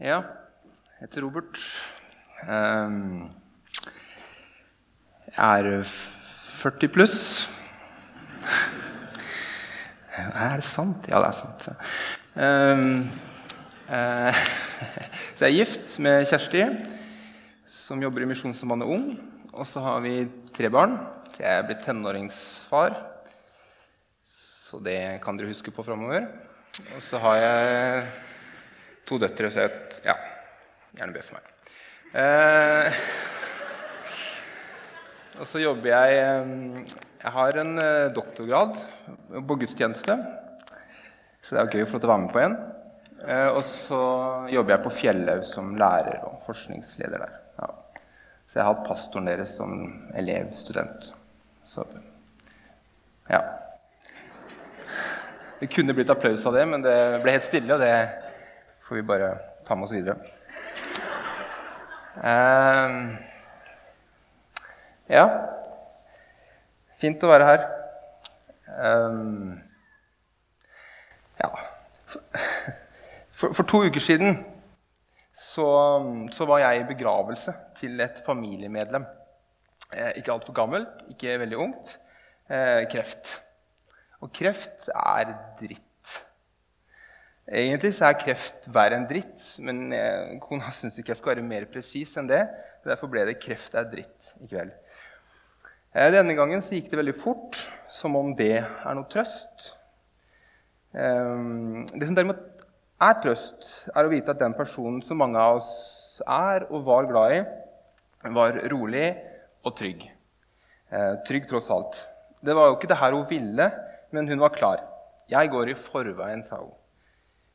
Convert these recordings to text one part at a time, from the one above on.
Ja, jeg heter Robert. Ehm, Jeg er 40 pluss. Er det sant? Ja, det er sant. Ehm, eh, Så jeg er gift med Kjersti, som jobber i Misjonssambandet Ung. Og så har vi tre barn. Jeg er blitt tenåringsfar. Så det kan dere huske på framover. Og så har jeg to døtre, så jeg ja, gjerne be for meg. Eh, og så jobber jeg eh, Jeg har en eh, doktorgrad på gudstjeneste. Så det er gøy å få lov til å være med på en. Eh, og så jobber jeg på Fjellhaug som lærer og forskningsleder der. Ja. Så jeg har hatt pastoren deres som elevstudent. Så ja. Det kunne blitt applaus av det, men det ble helt stille, og det får vi bare ta med oss videre. Uh, ja. Fint å være her. Uh, ja. For, for to uker siden så, så var jeg i begravelse til et familiemedlem. Eh, ikke altfor gammelt, ikke veldig ungt. Eh, kreft. Og kreft er dritt. Egentlig så er kreft verre enn dritt, men jeg, kona syns ikke jeg skal være mer presis enn det. Derfor ble det 'kreft er dritt' i kveld. Eh, denne gangen så gikk det veldig fort, som om det er noe trøst. Eh, det som derimot er trøst, er å vite at den personen som mange av oss er og var glad i, var rolig og trygg. Eh, trygg tross alt. Det var jo ikke det her hun ville, men hun var klar. 'Jeg går i forveien', sa hun.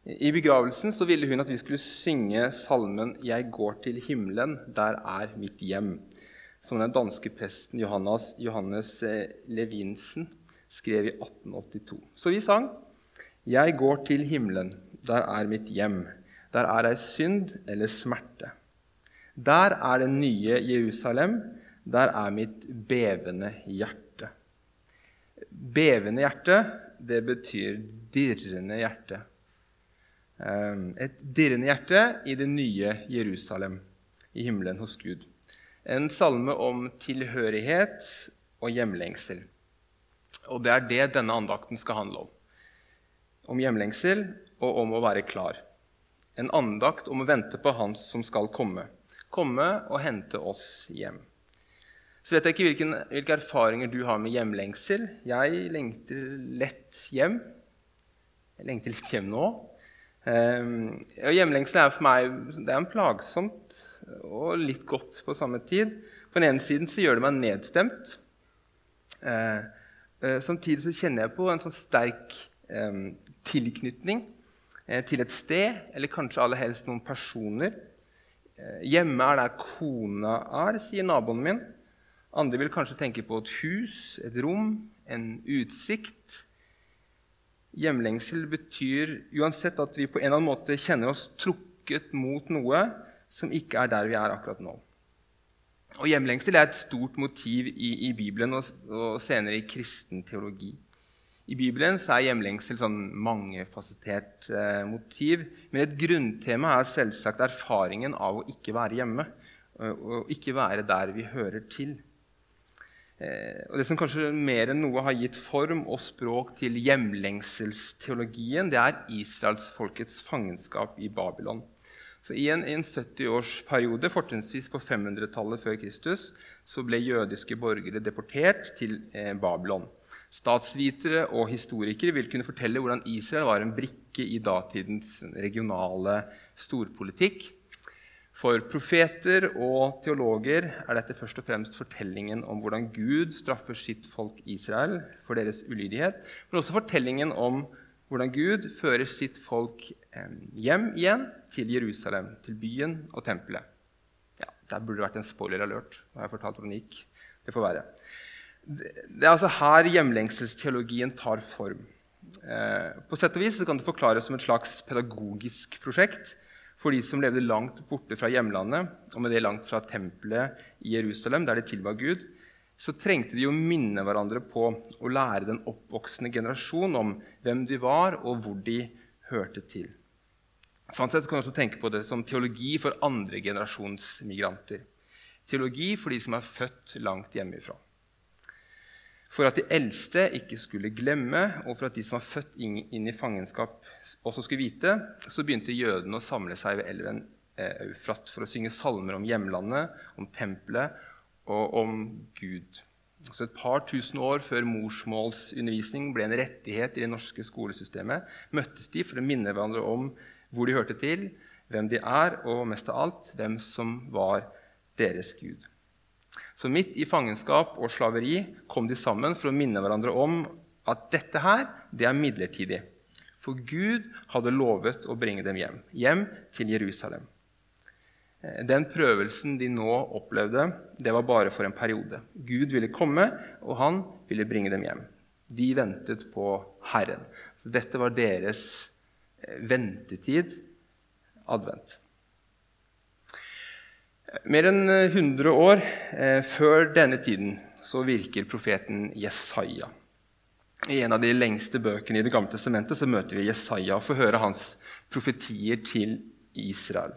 I begravelsen så ville hun at vi skulle synge salmen 'Jeg går til himmelen, der er mitt hjem', som den danske presten Johannes, Johannes eh, Levinsen skrev i 1882. Så vi sang 'Jeg går til himmelen, der er mitt hjem'. Der er ei synd eller smerte. Der er det nye Jerusalem, der er mitt bevende hjerte. Bevende hjerte, det betyr dirrende hjerte. Ehm, et dirrende hjerte i det nye Jerusalem, i himmelen hos Gud. En salme om tilhørighet og hjemlengsel. Og det er det denne andakten skal handle om. Om hjemlengsel og om å være klar. En andakt om å vente på Han som skal komme. Komme og hente oss hjem. Så vet jeg ikke hvilken, hvilke erfaringer du har med hjemlengsel. Jeg lengter lett hjem. Jeg lengter litt hjem nå. Um, og Hjemlengsel er for meg det er en plagsomt og litt godt på samme tid. På den ene siden så gjør det meg nedstemt. Uh, uh, samtidig så kjenner jeg på en sånn sterk um, tilknytning uh, til et sted, eller kanskje aller helst noen personer. hjemme er der kona er, sier naboen min. Andre vil kanskje tenke på et hus, et rom, en utsikt. Hjemlengsel betyr uansett at vi på en eller annen måte kjenner oss trukket mot noe som ikke er der vi er akkurat nå. Og Hjemlengsel er et stort motiv i, i Bibelen og, og, senere i kristen teologi. I Bibelen er hjemlengsel sånn mangefasettert eh, motiv. Men et grunntema er selvsagt erfaringen av å ikke være hjemme. Og ikke være der vi hører til. Eh, og Det som kanskje mer enn noe har gitt form og språk til hjemlengselsteologien, det er israelsfolkets fangenskap i Babylon. Så I en, en 70-årsperiode, fortrinnsvis på 500-tallet før Kristus, så ble jødiske borgere deportert til eh, Babylon. Statsvitere og historikere vil kunne fortelle hvordan Israel var en brikke i datidens regionale storpolitikk. For profeter og teologer er dette først og fremst fortellingen om hvordan Gud straffer sitt folk Israel for deres ulydighet, men også fortellingen om hvordan Gud fører sitt folk hjem igjen til Jerusalem, til byen og tempelet. Ja, Der burde det vært en spoiler alert. Nå har jeg fortalt hvordan det gikk. Det får være. Det er altså her hjemlengselsteologien tar form. Eh, på sett og vis kan det forklares som et slags pedagogisk prosjekt for de som levde langt borte fra hjemlandet, og med det langt fra tempelet i Jerusalem, der de tilba Gud, så trengte de å minne hverandre på å lære den oppvoksende generasjon om hvem de var, og hvor de hørte til. Sånn sett kan man også tenke på det som teologi for andregenerasjons migranter. Teologi for de som er født langt hjemmefra. For at de eldste ikke skulle glemme, og for at de som var født inn, i fangenskap, også skulle vite, så begynte jødene å samle seg ved elven eh, Eufrat for å synge salmer om hjemlandet, om tempelet og om Gud. Så Et par tusen år før morsmålsundervisning ble en rettighet i det norske skolesystemet, møttes de for å minne hverandre om hvor de hørte til, hvem de er, og mest av alt hvem som var deres Gud. Så midt i fangenskap og slaveri kom de sammen for å minne hverandre om at dette her, det er midlertidig. For Gud hadde lovet å bringe dem hjem, hjem til Jerusalem. Eh, den prøvelsen de nå opplevde, det var bare for en periode. Gud ville komme, og han ville bringe dem hjem. De ventet på Herren. Dette var deres eh, ventetid, advent. Mer enn 100 år eh, før denne tiden så virker profeten Jesaja. I en av de lengste bøkene i Det gamle testamentet så møter vi Jesaja og får høre hans profetier til Israel.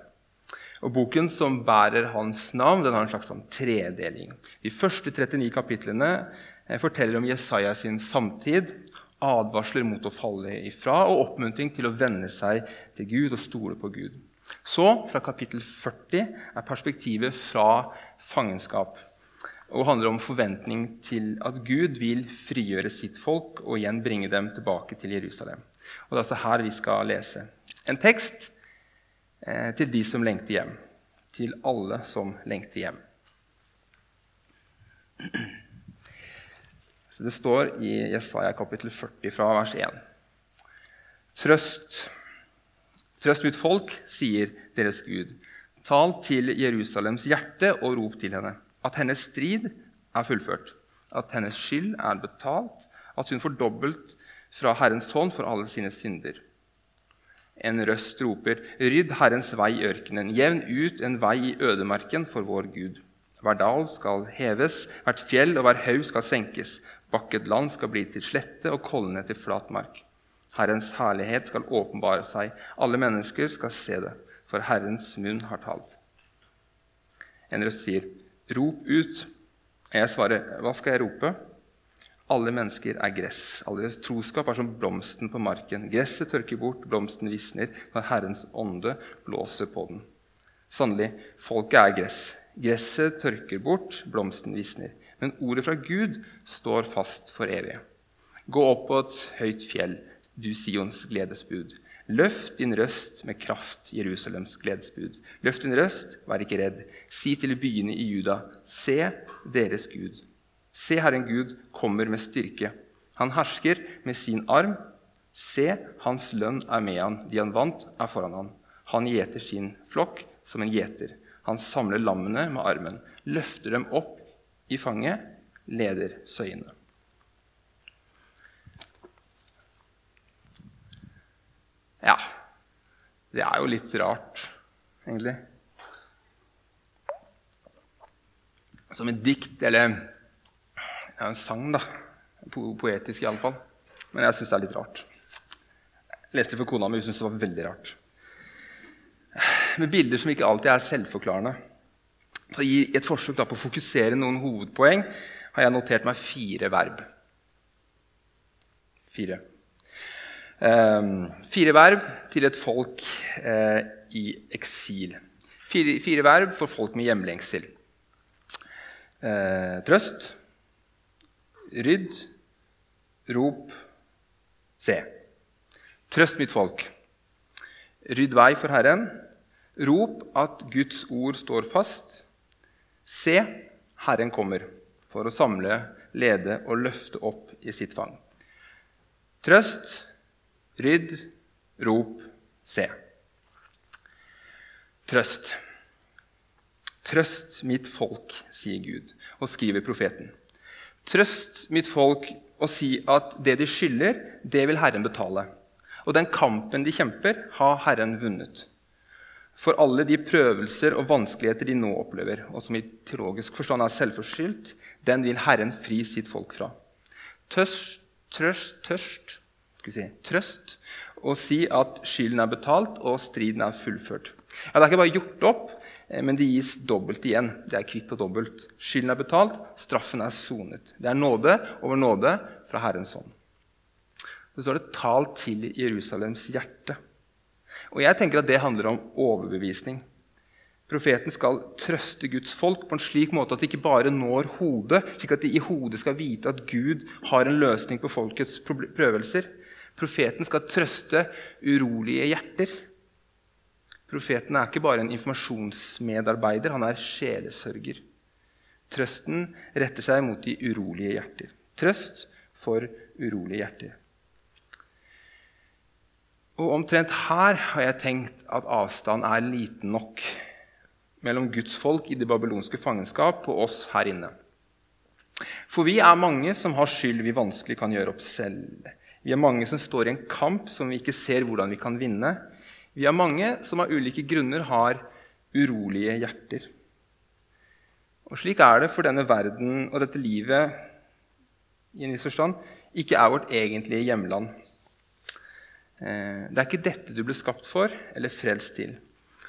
Og Boken som bærer hans navn, den har en slags sånn tredeling. De første 39 kapitlene eh, forteller om Jesaja sin samtid, advarsler mot å falle ifra og oppmuntring til å venne seg til Gud og stole på Gud. Så, fra kapittel 40, er perspektivet fra fangenskap og handler om forventning til at Gud vil frigjøre sitt folk og igjen bringe dem tilbake til Jerusalem. Og Det er altså her vi skal lese. En tekst eh, til de som lengter hjem. Til alle som lengter hjem. Så Det står i Jesaja kapittel 40 fra vers 1. Trøst Trøst mitt folk, sier deres Gud. Tal til Jerusalems hjerte og rop til henne. At hennes strid er fullført, at hennes skyld er betalt, at hun får dobbelt fra Herrens hånd for alle sine synder. En røst roper, rydd Herrens vei i ørkenen, jevn ut en vei i ødemarken for vår Gud. Hver dal skal heves, hvert fjell og hver haug skal senkes. Bakket land skal bli til slette og kollene til flat mark. Herrens herlighet skal åpenbare seg. Alle mennesker skal se det, for Herrens munn har talt. En røst sier, 'Rop ut.' Jeg svarer, 'Hva skal jeg rope?' Alle mennesker er gress. All troskap er som blomsten på marken. Gresset tørker bort, blomsten visner når Herrens ånde blåser på den. Sannelig, folket er gress. Gresset tørker bort, blomsten visner. Men ordet fra Gud står fast for evig. Gå opp på et høyt fjell du Sions gledesbud. Løft din røst med kraft, Jerusalems gledesbud. Løft din røst, vær ikke redd. Si til byene i Juda, se deres Gud. Se, Herren Gud kommer med styrke. Han hersker med sin arm. Se, hans lønn er med han. De han vant, er foran han. Han gjeter sin flokk som en gjeter. Han samler lammene med armen, løfter dem opp i fanget, leder søyene. Ja, det er jo litt rart, egentlig. Som et dikt, eller ja, en sang, da. Po poetisk iallfall. Men jeg syns det er litt rart. Jeg leste for kona mi, hun syntes det var veldig rart. Med bilder som ikke alltid er selvforklarende. Så I et forsøk på å fokusere noen hovedpoeng har jeg notert meg fire verb. Fire. Ehm, fire verv til et folk eh, i eksil. Fire, fire, verv for folk med hjemlengsel. Eh, trøst, rydd, rop, se. Trøst mitt folk. Rydd vei for Herren. Rop at Guds ord står fast. Se, Herren kommer for å samle, lede og løfte opp i sitt fang. Trøst, Rydd, rop, se. Trøst. Trøst mitt folk, sier Gud, og skriver profeten. Trøst mitt folk og si at det de skylder, det vil Herren betale. Og den kampen de kjemper, har Herren vunnet. For alle de prøvelser og vanskeligheter de nå opplever, og som i teologisk forstand er selvforskyldt, den vil Herren fri sitt folk fra. Tørst, trøst, tørst si, trøst og si at skylden er betalt og striden er fullført. Ja, det er ikke bare gjort opp, eh, men det gis dobbelt igjen. Det er kvitt og dobbelt. Skylden er betalt, straffen er sonet. Det er nåde over nåde fra Herrens hånd. Så står det 'tal til Jerusalems hjerte'. Og Jeg tenker at det handler om overbevisning. Profeten skal trøste Guds folk på en slik måte at de ikke bare når hodet, slik at de i hodet skal vite at Gud har en løsning på folkets prøvelser. Profeten skal trøste urolige hjerter. Profeten er ikke bare en informasjonsmedarbeider, han er sjelesørger. Trøsten retter seg mot de urolige hjerter. Trøst for urolige hjerter. Og Omtrent her har jeg tenkt at avstanden er liten nok mellom Guds folk i det babylonske fangenskap og oss her inne. For vi er mange som har skyld vi vanskelig kan gjøre opp selv. Vi er mange som står i en kamp som vi ikke ser hvordan vi kan vinne. Vi er mange som av ulike grunner har urolige hjerter. Og Slik er det for denne verden og dette livet i en viss forstand ikke er vårt egentlige hjemland. Eh, det er ikke dette du ble skapt for eller frelst til.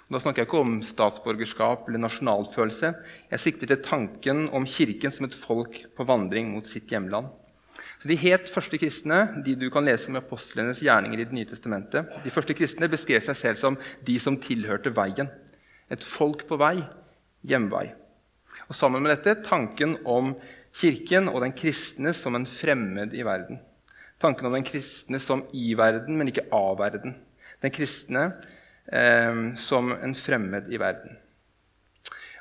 Da snakker jeg ikke om statsborgerskap eller nasjonalfølelse. Jeg sikter til tanken om Kirken som et folk på vandring mot sitt hjemland. De helt første kristne, de du kan lese om apostlenes gjerninger i Det nye testamentet, de første kristne beskrev seg selv som de som tilhørte veien. Et folk på vei, hjemvei. Og Sammen med dette tanken om Kirken og den kristne som en fremmed i verden. Tanken om den kristne som i verden, men ikke av verden. Den kristne eh, som en fremmed i verden.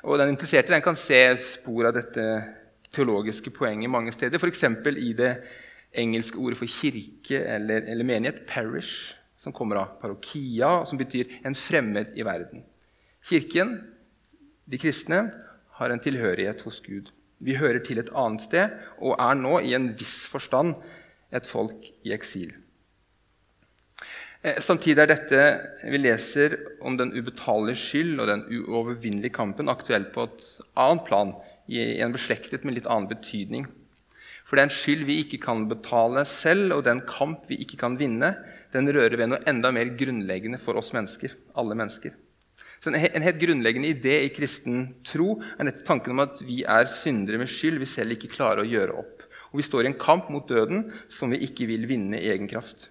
Og Den interesserte den kan se spor av dette teologiske poenget mange steder. F.eks. i det engelske ordet for kirke eller, eller, menighet, 'parish', som kommer av parokia, som betyr 'en fremmed i verden'. Kirken, de kristne, har en tilhørighet hos Gud. Vi hører til et annet sted og er nå i en viss forstand et folk i eksil. Eh, samtidig er dette vi leser om den ubetalelige skyld og den uovervinnelige kampen, aktuelt på et annet plan en beslektet med litt annen betydning. For den skyld vi ikke kan betale selv, og den kamp vi ikke kan vinne, den rører ved noe enda mer grunnleggende for oss mennesker. alle mennesker. Så En helt grunnleggende idé i kristen tro er nettopp tanken om at vi er syndere med skyld vi selv ikke klarer å gjøre opp. Og Vi står i en kamp mot døden som vi ikke vil vinne i egen kraft.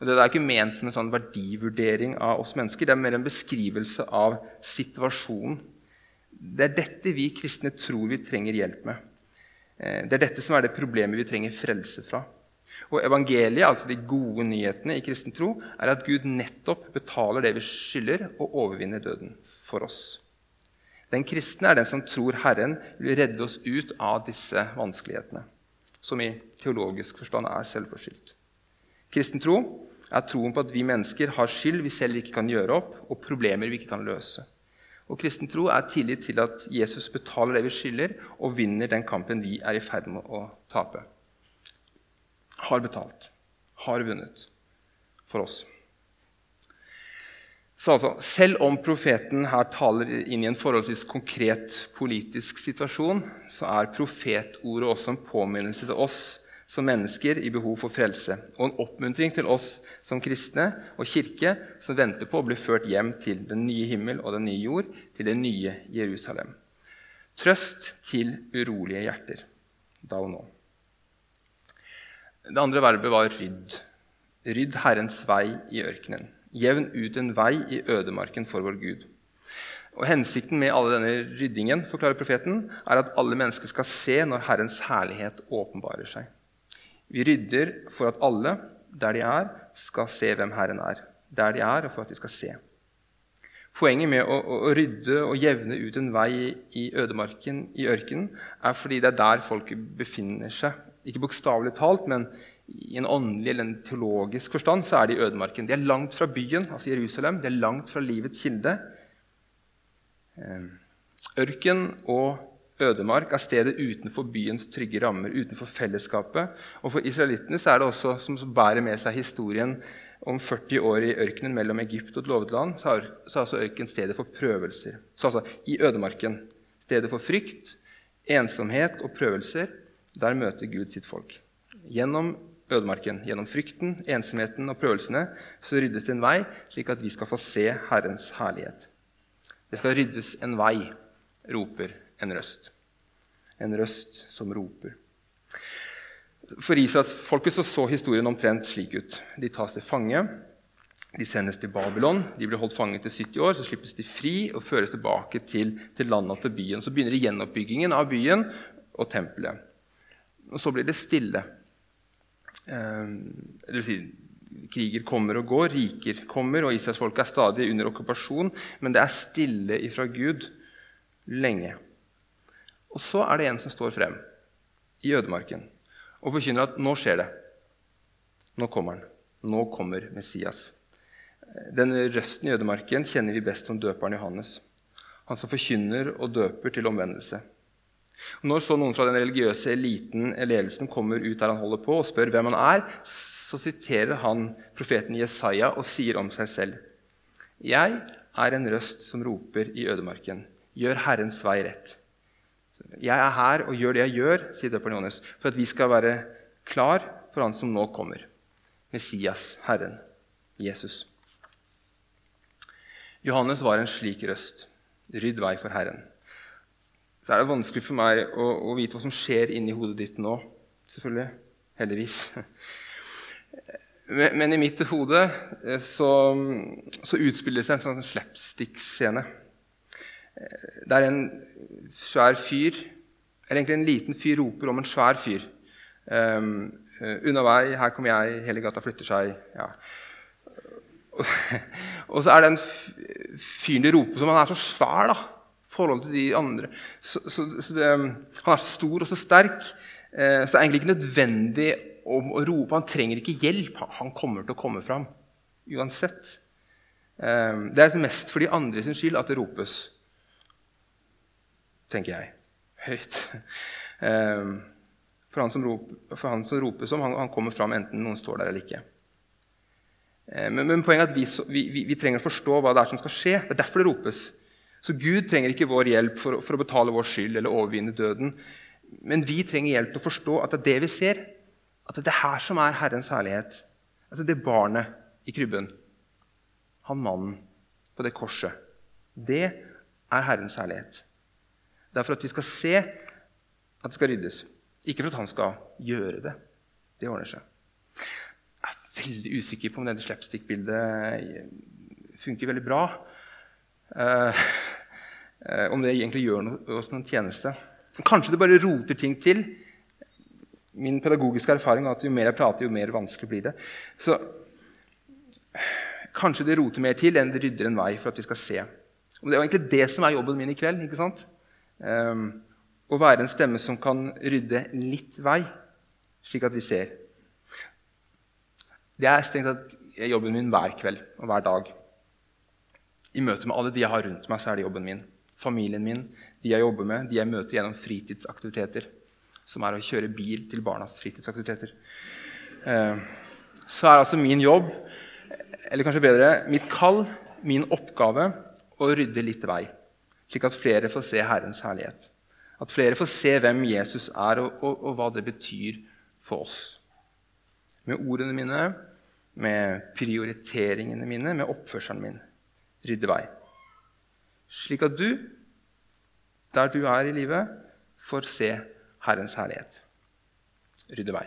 Og Det er ikke ment som en sånn verdivurdering av oss mennesker. Det er mer en beskrivelse av situasjonen det er dette vi kristne tror vi trenger hjelp med. Eh, det er dette som er det problemet vi trenger frelse fra. Og Evangeliet, altså de gode nyhetene i kristen tro, er at Gud nettopp betaler det vi skylder, og overvinner døden for oss. Den kristne er den som tror Herren vil redde oss ut av disse vanskelighetene, som i teologisk forstand er selvforskyldt. Kristen tro er troen på at vi mennesker har skyld vi selv ikke kan gjøre opp, og problemer vi ikke kan løse. Og kristen tro er tillit til at Jesus betaler det vi skylder, og vinner den kampen vi er i ferd med å tape. Har betalt. Har vunnet for oss. Så altså, Selv om profeten her taler inn i en forholdsvis konkret politisk situasjon, så er profetordet også en påminnelse til oss som mennesker i behov for frelse, og en oppmuntring til oss som kristne og kirke som venter på å bli ført hjem til den nye himmel og den nye jord, til det nye Jerusalem. Trøst til urolige hjerter, da og nå. Det andre verbet var rydd. Rydd Herrens vei i ørkenen. Jevn ut en vei i ødemarken for vår Gud. Og Hensikten med alle denne ryddingen forklarer profeten, er at alle mennesker skal se når Herrens herlighet åpenbarer seg. Vi rydder for at alle, der de er, skal se hvem Herren er. Der de er, og for at de skal se. Poenget med å, å rydde og jevne ut en vei i ødemarken, i ørkenen, er fordi det er der folket befinner seg. Ikke bokstavelig talt, men i en åndelig eller en teologisk forstand så er de i ødemarken. De er langt fra byen, altså Jerusalem. De er langt fra livets kilde. Ehm, ørken og Ødemark er stedet utenfor byens trygge rammer, utenfor fellesskapet. Og For israelittene er det også som bærer med seg historien om 40 år i ørkenen mellom Egypt og et lovet land, så er altså ørken stedet for prøvelser. Så altså i ødemarken. Stedet for frykt, ensomhet og prøvelser. Der møter Gud sitt folk. Gjennom ødemarken. Gjennom frykten, ensomheten og prøvelsene så ryddes det en vei, slik at vi skal få se Herrens herlighet. Det skal ryddes en vei, roper en røst. En røst som roper. For Israelsfolket så, så historien omtrent slik ut. De tas til fange. De sendes til Babylon. De blir holdt fanget til 70 år. Så slippes de fri og føres tilbake til, til landet og til byen. Så begynner gjenoppbyggingen av byen og tempelet. Og så blir det stille. Eh, det vil si, kriger kommer og går, riker kommer, og israelsfolket er stadig under okkupasjon. Men det er stille ifra Gud lenge. Og så er det en som står frem i ødemarken og forkynner at nå skjer det. Nå kommer han. Nå kommer Messias. Den røsten i ødemarken kjenner vi best som døperen Johannes. Han som forkynner og døper til omvendelse. Når så noen fra den religiøse eliten ledelsen kommer ut der han holder på, og spør hvem han er, så siterer han profeten Jesaja og sier om seg selv.: Jeg er en røst som roper i ødemarken. Gjør Herrens vei rett. Jeg er her og gjør det jeg gjør, sier døperen Johannes, for at vi skal være klar for Han som nå kommer. Messias, Herren, Jesus. Johannes var en slik røst. Rydd vei for Herren. Så er det vanskelig for meg å, å vite hva som skjer inni hodet ditt nå. Selvfølgelig. Heldigvis. Men, men i mitt hode eh, så, så utspiller det seg en sånn slapstick-scene. Det er en svær fyr Eller egentlig en liten fyr roper om en svær fyr. Um, Unna vei, her kommer jeg, hele gata flytter seg. Ja. Og så er det en fyren de roper som han er så svær da, forhold til de andre. Så, så, så det, han er så stor og så sterk, eh, så det er egentlig ikke nødvendig å, å, rope. Han trenger ikke hjelp. Han kommer til å komme fram uansett. Um, det er mest for de andre sin skyld at det ropes tenker jeg. Høyt. Ehm, for han som, roper, han som roper som, han, han, kommer fram enten noen står der eller ikke. Ehm, men, men, poenget er at vi, vi, vi, trenger å forstå hva det er som skal skje. Det er derfor det ropes. Så Gud trenger ikke vår hjelp for, for å betale vår skyld eller overvinne døden. Men vi trenger hjelp til å forstå at det er det vi ser. At det er det her som er Herrens herlighet. At det er det barnet i krybben. Han mannen på det korset. Det er Herrens herlighet. Det er for at vi skal se at det skal ryddes. Ikke for at han skal gjøre det. Det ordner seg. Jeg er veldig usikker på om dette slapstick-bildet funker veldig bra. Eh, eh, om det egentlig gjør oss noen tjeneste. Kanskje det bare roter ting til. Min pedagogiske erfaring er at jo mer jeg prater, jo mer vanskelig blir det. Så kanskje det roter mer til enn det rydder en vei for at vi skal se. Og det er egentlig det som er jobben min i kveld. ikke sant? Um, å være en stemme som kan rydde litt vei, slik at vi ser. Det er strengt tatt jobben min hver kveld og hver dag. I møte med alle de jeg har rundt meg, så er det jobben min. Familien min, de jeg jobber med, de jeg møter gjennom fritidsaktiviteter. Som er å kjøre bil til barnas fritidsaktiviteter. Ehm, så er altså min jobb, eller kanskje bedre mitt kall, min oppgave, å rydde litt vei slik at flere får se Herrens herlighet. At flere får se hvem Jesus er, og, og, og hva det betyr for oss. Med ordene mine, med prioriteringene mine, med oppførselen min. Rydde vei. Slik at du, der du er i livet, får se Herrens herlighet. Rydde vei.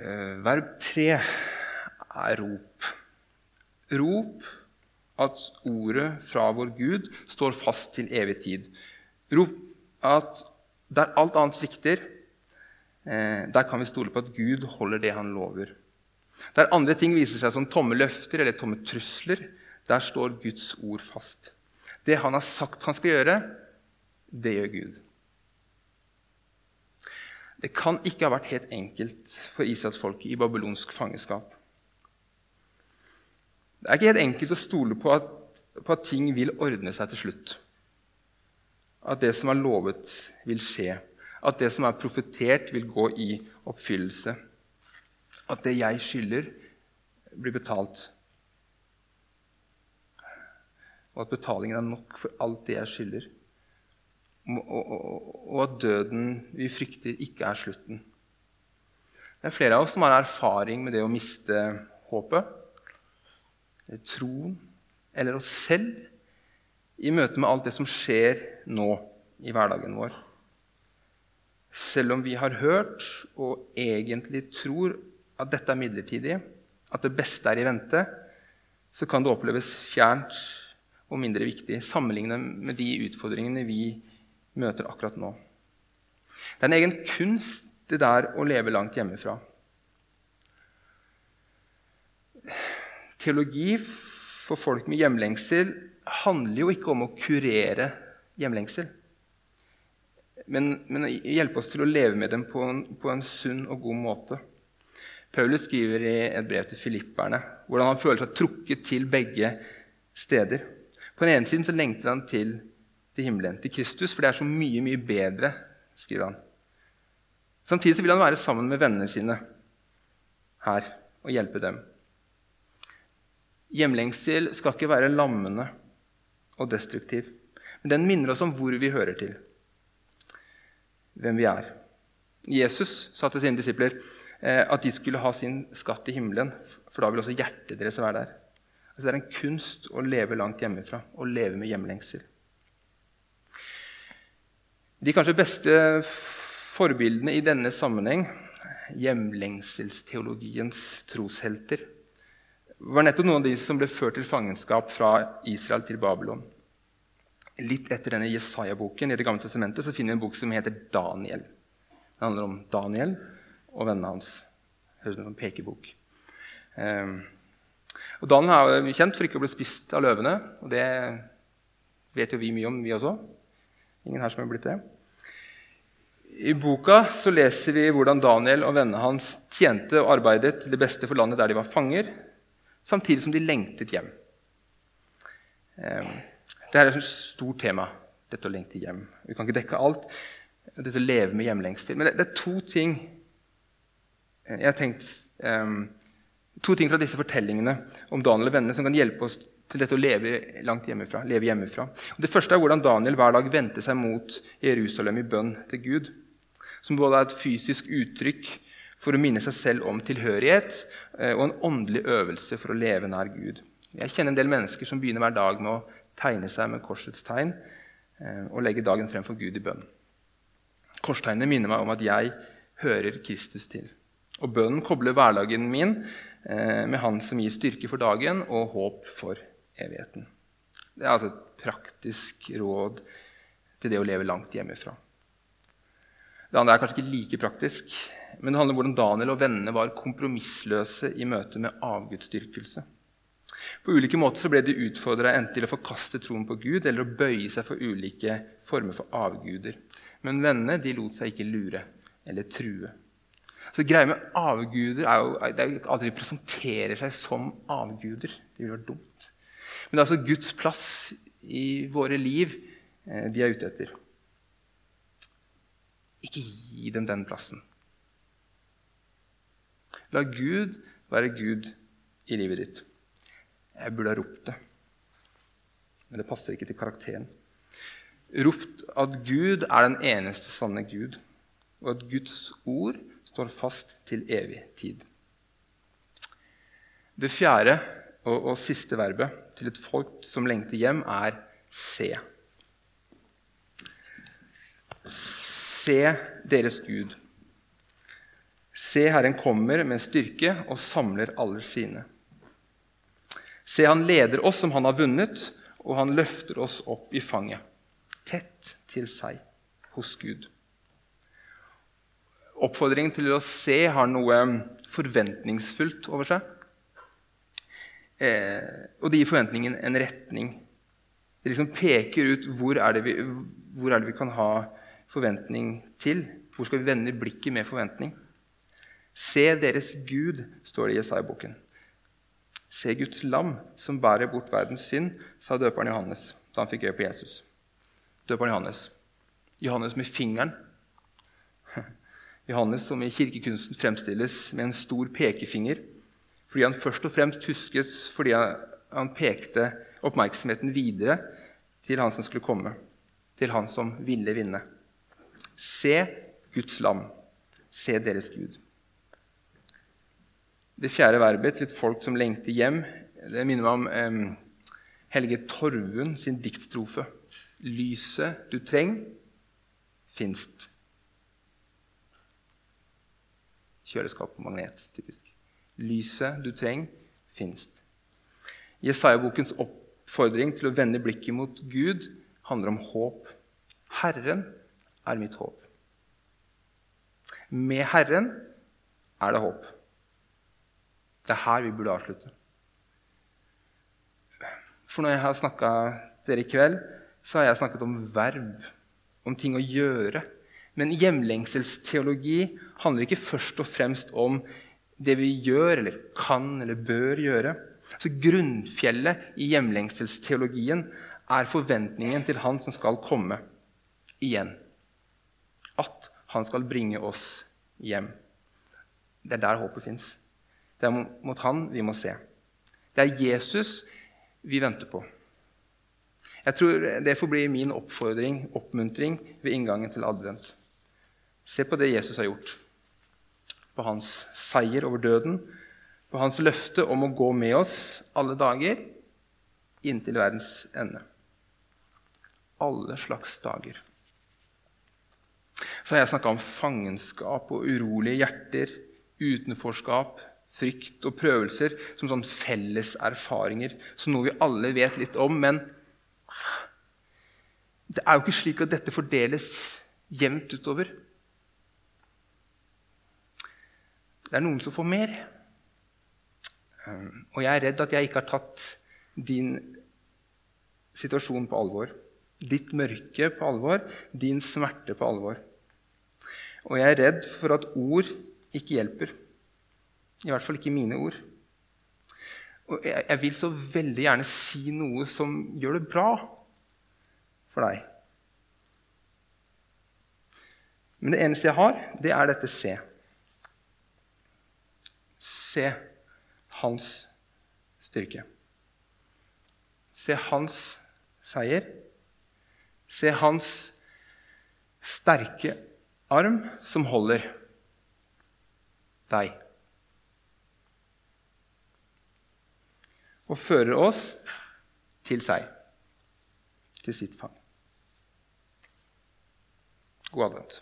Eh, verb tre er rop. Rop at ordet fra vår Gud står fast til evig tid. Rop at der alt annet svikter, eh, der kan vi stole på at Gud holder det han lover. Der andre ting viser seg som tomme løfter eller tomme trusler, der står Guds ord fast. Det han har sagt han skal gjøre, det gjør Gud. Det kan ikke ha vært helt enkelt for israelsfolket i babylonsk fangenskap. Det er ikke helt enkelt å stole på at, på at ting vil ordne seg til slutt. At det som er lovet, vil skje. At det som er profetert, vil gå i oppfyllelse. At det jeg skylder, blir betalt. Og at betalingen er nok for alt det jeg skylder. Og, og, og, at døden vi frykter, ikke er slutten. Det er flere av oss som har erfaring med det å miste håpet, troen, eller oss selv i møte med alt det som skjer nå i hverdagen vår. Selv om vi har hørt og egentlig tror at dette er midlertidig, at det beste er i vente, så kan det oppleves fjernt og mindre viktig sammenlignet med de utfordringene vi møter akkurat nå. Det er en egen kunst, det der å leve langt hjemmefra. Teologi for folk med hjemlengsel handler jo ikke om å kurere hjemlengsel men, men hjelpe oss til å leve med dem på en, på en, sunn og god måte. Paulus skriver i et brev til filipperne hvordan han føler seg trukket til begge steder. På den ene siden så lengter han til, til himmelen, til Kristus, for det er så mye, mye bedre. skriver han. Samtidig så vil han være sammen med vennene sine her og hjelpe dem. Hjemlengsel skal ikke være lammende og destruktiv, men den minner oss om hvor vi hører til hvem vi er. Jesus sa til sine disipler eh, at de skulle ha sin skatt i himmelen, for da vil også hjertet deres være der. Altså, det er en kunst å leve langt hjemmefra, å leve med hjemlengsel. De kanskje beste forbildene i denne sammenheng, hjemlengselsteologiens troshelter, var nettopp noen av de som ble ført til fangenskap fra Israel til Babylon. Litt etter denne Jesaja-boken i Det gamle testamentet så finner vi en bok som heter Daniel. Det handler om Daniel og vennene hans. Høres ut som en pekebok. Um, og Daniel er kjent for ikke å bli spist av løvene. og Det vet jo vi mye om, vi også. Ingen her som har blitt det. I boka så leser vi hvordan Daniel og vennene hans tjente og arbeidet til det beste for landet der de var fanger, samtidig som de lengtet hjem. Um, dette er et stort tema, dette å lengte hjem. Vi kan ikke dekke alt. Dette å leve med hjemlengsel. Men det, er to ting jeg har tenkt, um, to ting fra disse fortellingene om Daniel og vennene som kan hjelpe oss til dette å leve langt hjemmefra. leve hjemmefra. Og det første er hvordan Daniel hver dag vendte seg mot Jerusalem i bønn til Gud. Som både er et fysisk uttrykk for å minne seg selv om tilhørighet eh, og en åndelig øvelse for å leve nær Gud. Jeg kjenner en del mennesker som begynner hver dag med å tegne seg med korsets tegn eh, og legge dagen frem for Gud i bønn. Korstegnene minner meg om at jeg hører Kristus til. Og bønnen kobler hverdagen min eh, med Han som gir styrke for dagen og håp for evigheten. Det er altså et praktisk råd til det å leve langt hjemmefra. Det andre er kanskje ikke like praktisk, men det handler om hvordan Daniel og vennene var kompromissløse i møte med avgudsdyrkelse. På ulike måter ble de utfordra enten til å forkaste troen på Gud eller å bøye seg for ulike former for avguder. Men vennene de lot seg ikke lure eller true. Så Greia med avguder er jo det er at de presenterer seg som avguder. Det vil være dumt. Men det er altså Guds plass i våre liv eh, de er ute etter. Ikke gi dem den plassen. La Gud være Gud i livet ditt. Jeg burde ha ropt det. Men det passer ikke til karakteren. Ropt at Gud er den eneste sanne Gud, og at Guds ord står fast til evig tid. Det fjerde og, og siste verbet til et folk som lengter hjem, er se. Se deres Gud. Se, Herren kommer med styrke og samler alle sine. Se, han leder oss som han har vunnet, og han løfter oss opp i fanget, tett til seg hos Gud. Oppfordringen til å se har noe forventningsfullt over seg. Eh, og det gir forventningen en retning. Det liksom peker ut hvor er, vi, hvor er det vi kan ha forventning til. Hvor skal vi vende blikket med forventning? Se deres Gud, står det i Jesaja-boken. Se Guds lam som bærer bort verdens synd, sa døperen Johannes da han fikk øye på Jesus. Døperen Johannes. Johannes med fingeren. Johannes som i kirkekunsten fremstilles med en stor pekefinger fordi han først og fremst huskes fordi han pekte oppmerksomheten videre til han som skulle komme, til han som ville vinne. Se Guds lam. Se deres Gud. Det fjerde verbet til et folk som lengter hjem, det minner meg om eh, Helge Torvund sin diktstrofe. Lyset du treng, finst. Kjøleskap og magnet, typisk. Lyset du treng, finst. Jesaja-bokens oppfordring til å vende blikket mot Gud handler om håp. Herren er mitt håp. Med Herren er det håp. Det er her vi burde avslutte. For når jeg har snakka dere i kveld, så har jeg snakket om verb, om ting å gjøre. Men hjemlengselsteologi handler ikke først og fremst om det vi gjør eller kan eller bør gjøre. Så Grunnfjellet i hjemlengselsteologien er forventningen til Han som skal komme igjen. At Han skal bringe oss hjem. Det er der håpet fins. Det er mot Han vi må se. Det er Jesus vi venter på. Jeg tror Det får bli min oppfordring, oppmuntring, ved inngangen til advent. Se på det Jesus har gjort. På hans seier over døden, på hans løfte om å gå med oss alle dager inntil verdens ende. Alle slags dager. Så har jeg snakka om fangenskap og urolige hjerter, utenforskap, frykt og prøvelser som sånn felles erfaringer, som noe vi alle vet litt om. Men det er jo ikke slik at dette fordeles jevnt utover. Det er noen som får mer. Um, og jeg er redd at jeg ikke har tatt din situasjon på alvor. Ditt mørke på alvor, din smerte på alvor. Og jeg er redd for at ord ikke hjelper. I hvert fall ikke mine ord. Og jeg, jeg vil så veldig gjerne si noe som gjør det bra for deg. Men det eneste jeg har, det er dette se. Se hans styrke. Se hans seier. Se hans sterke arm som holder deg. Og fører oss til seg, til sitt fang. God advent.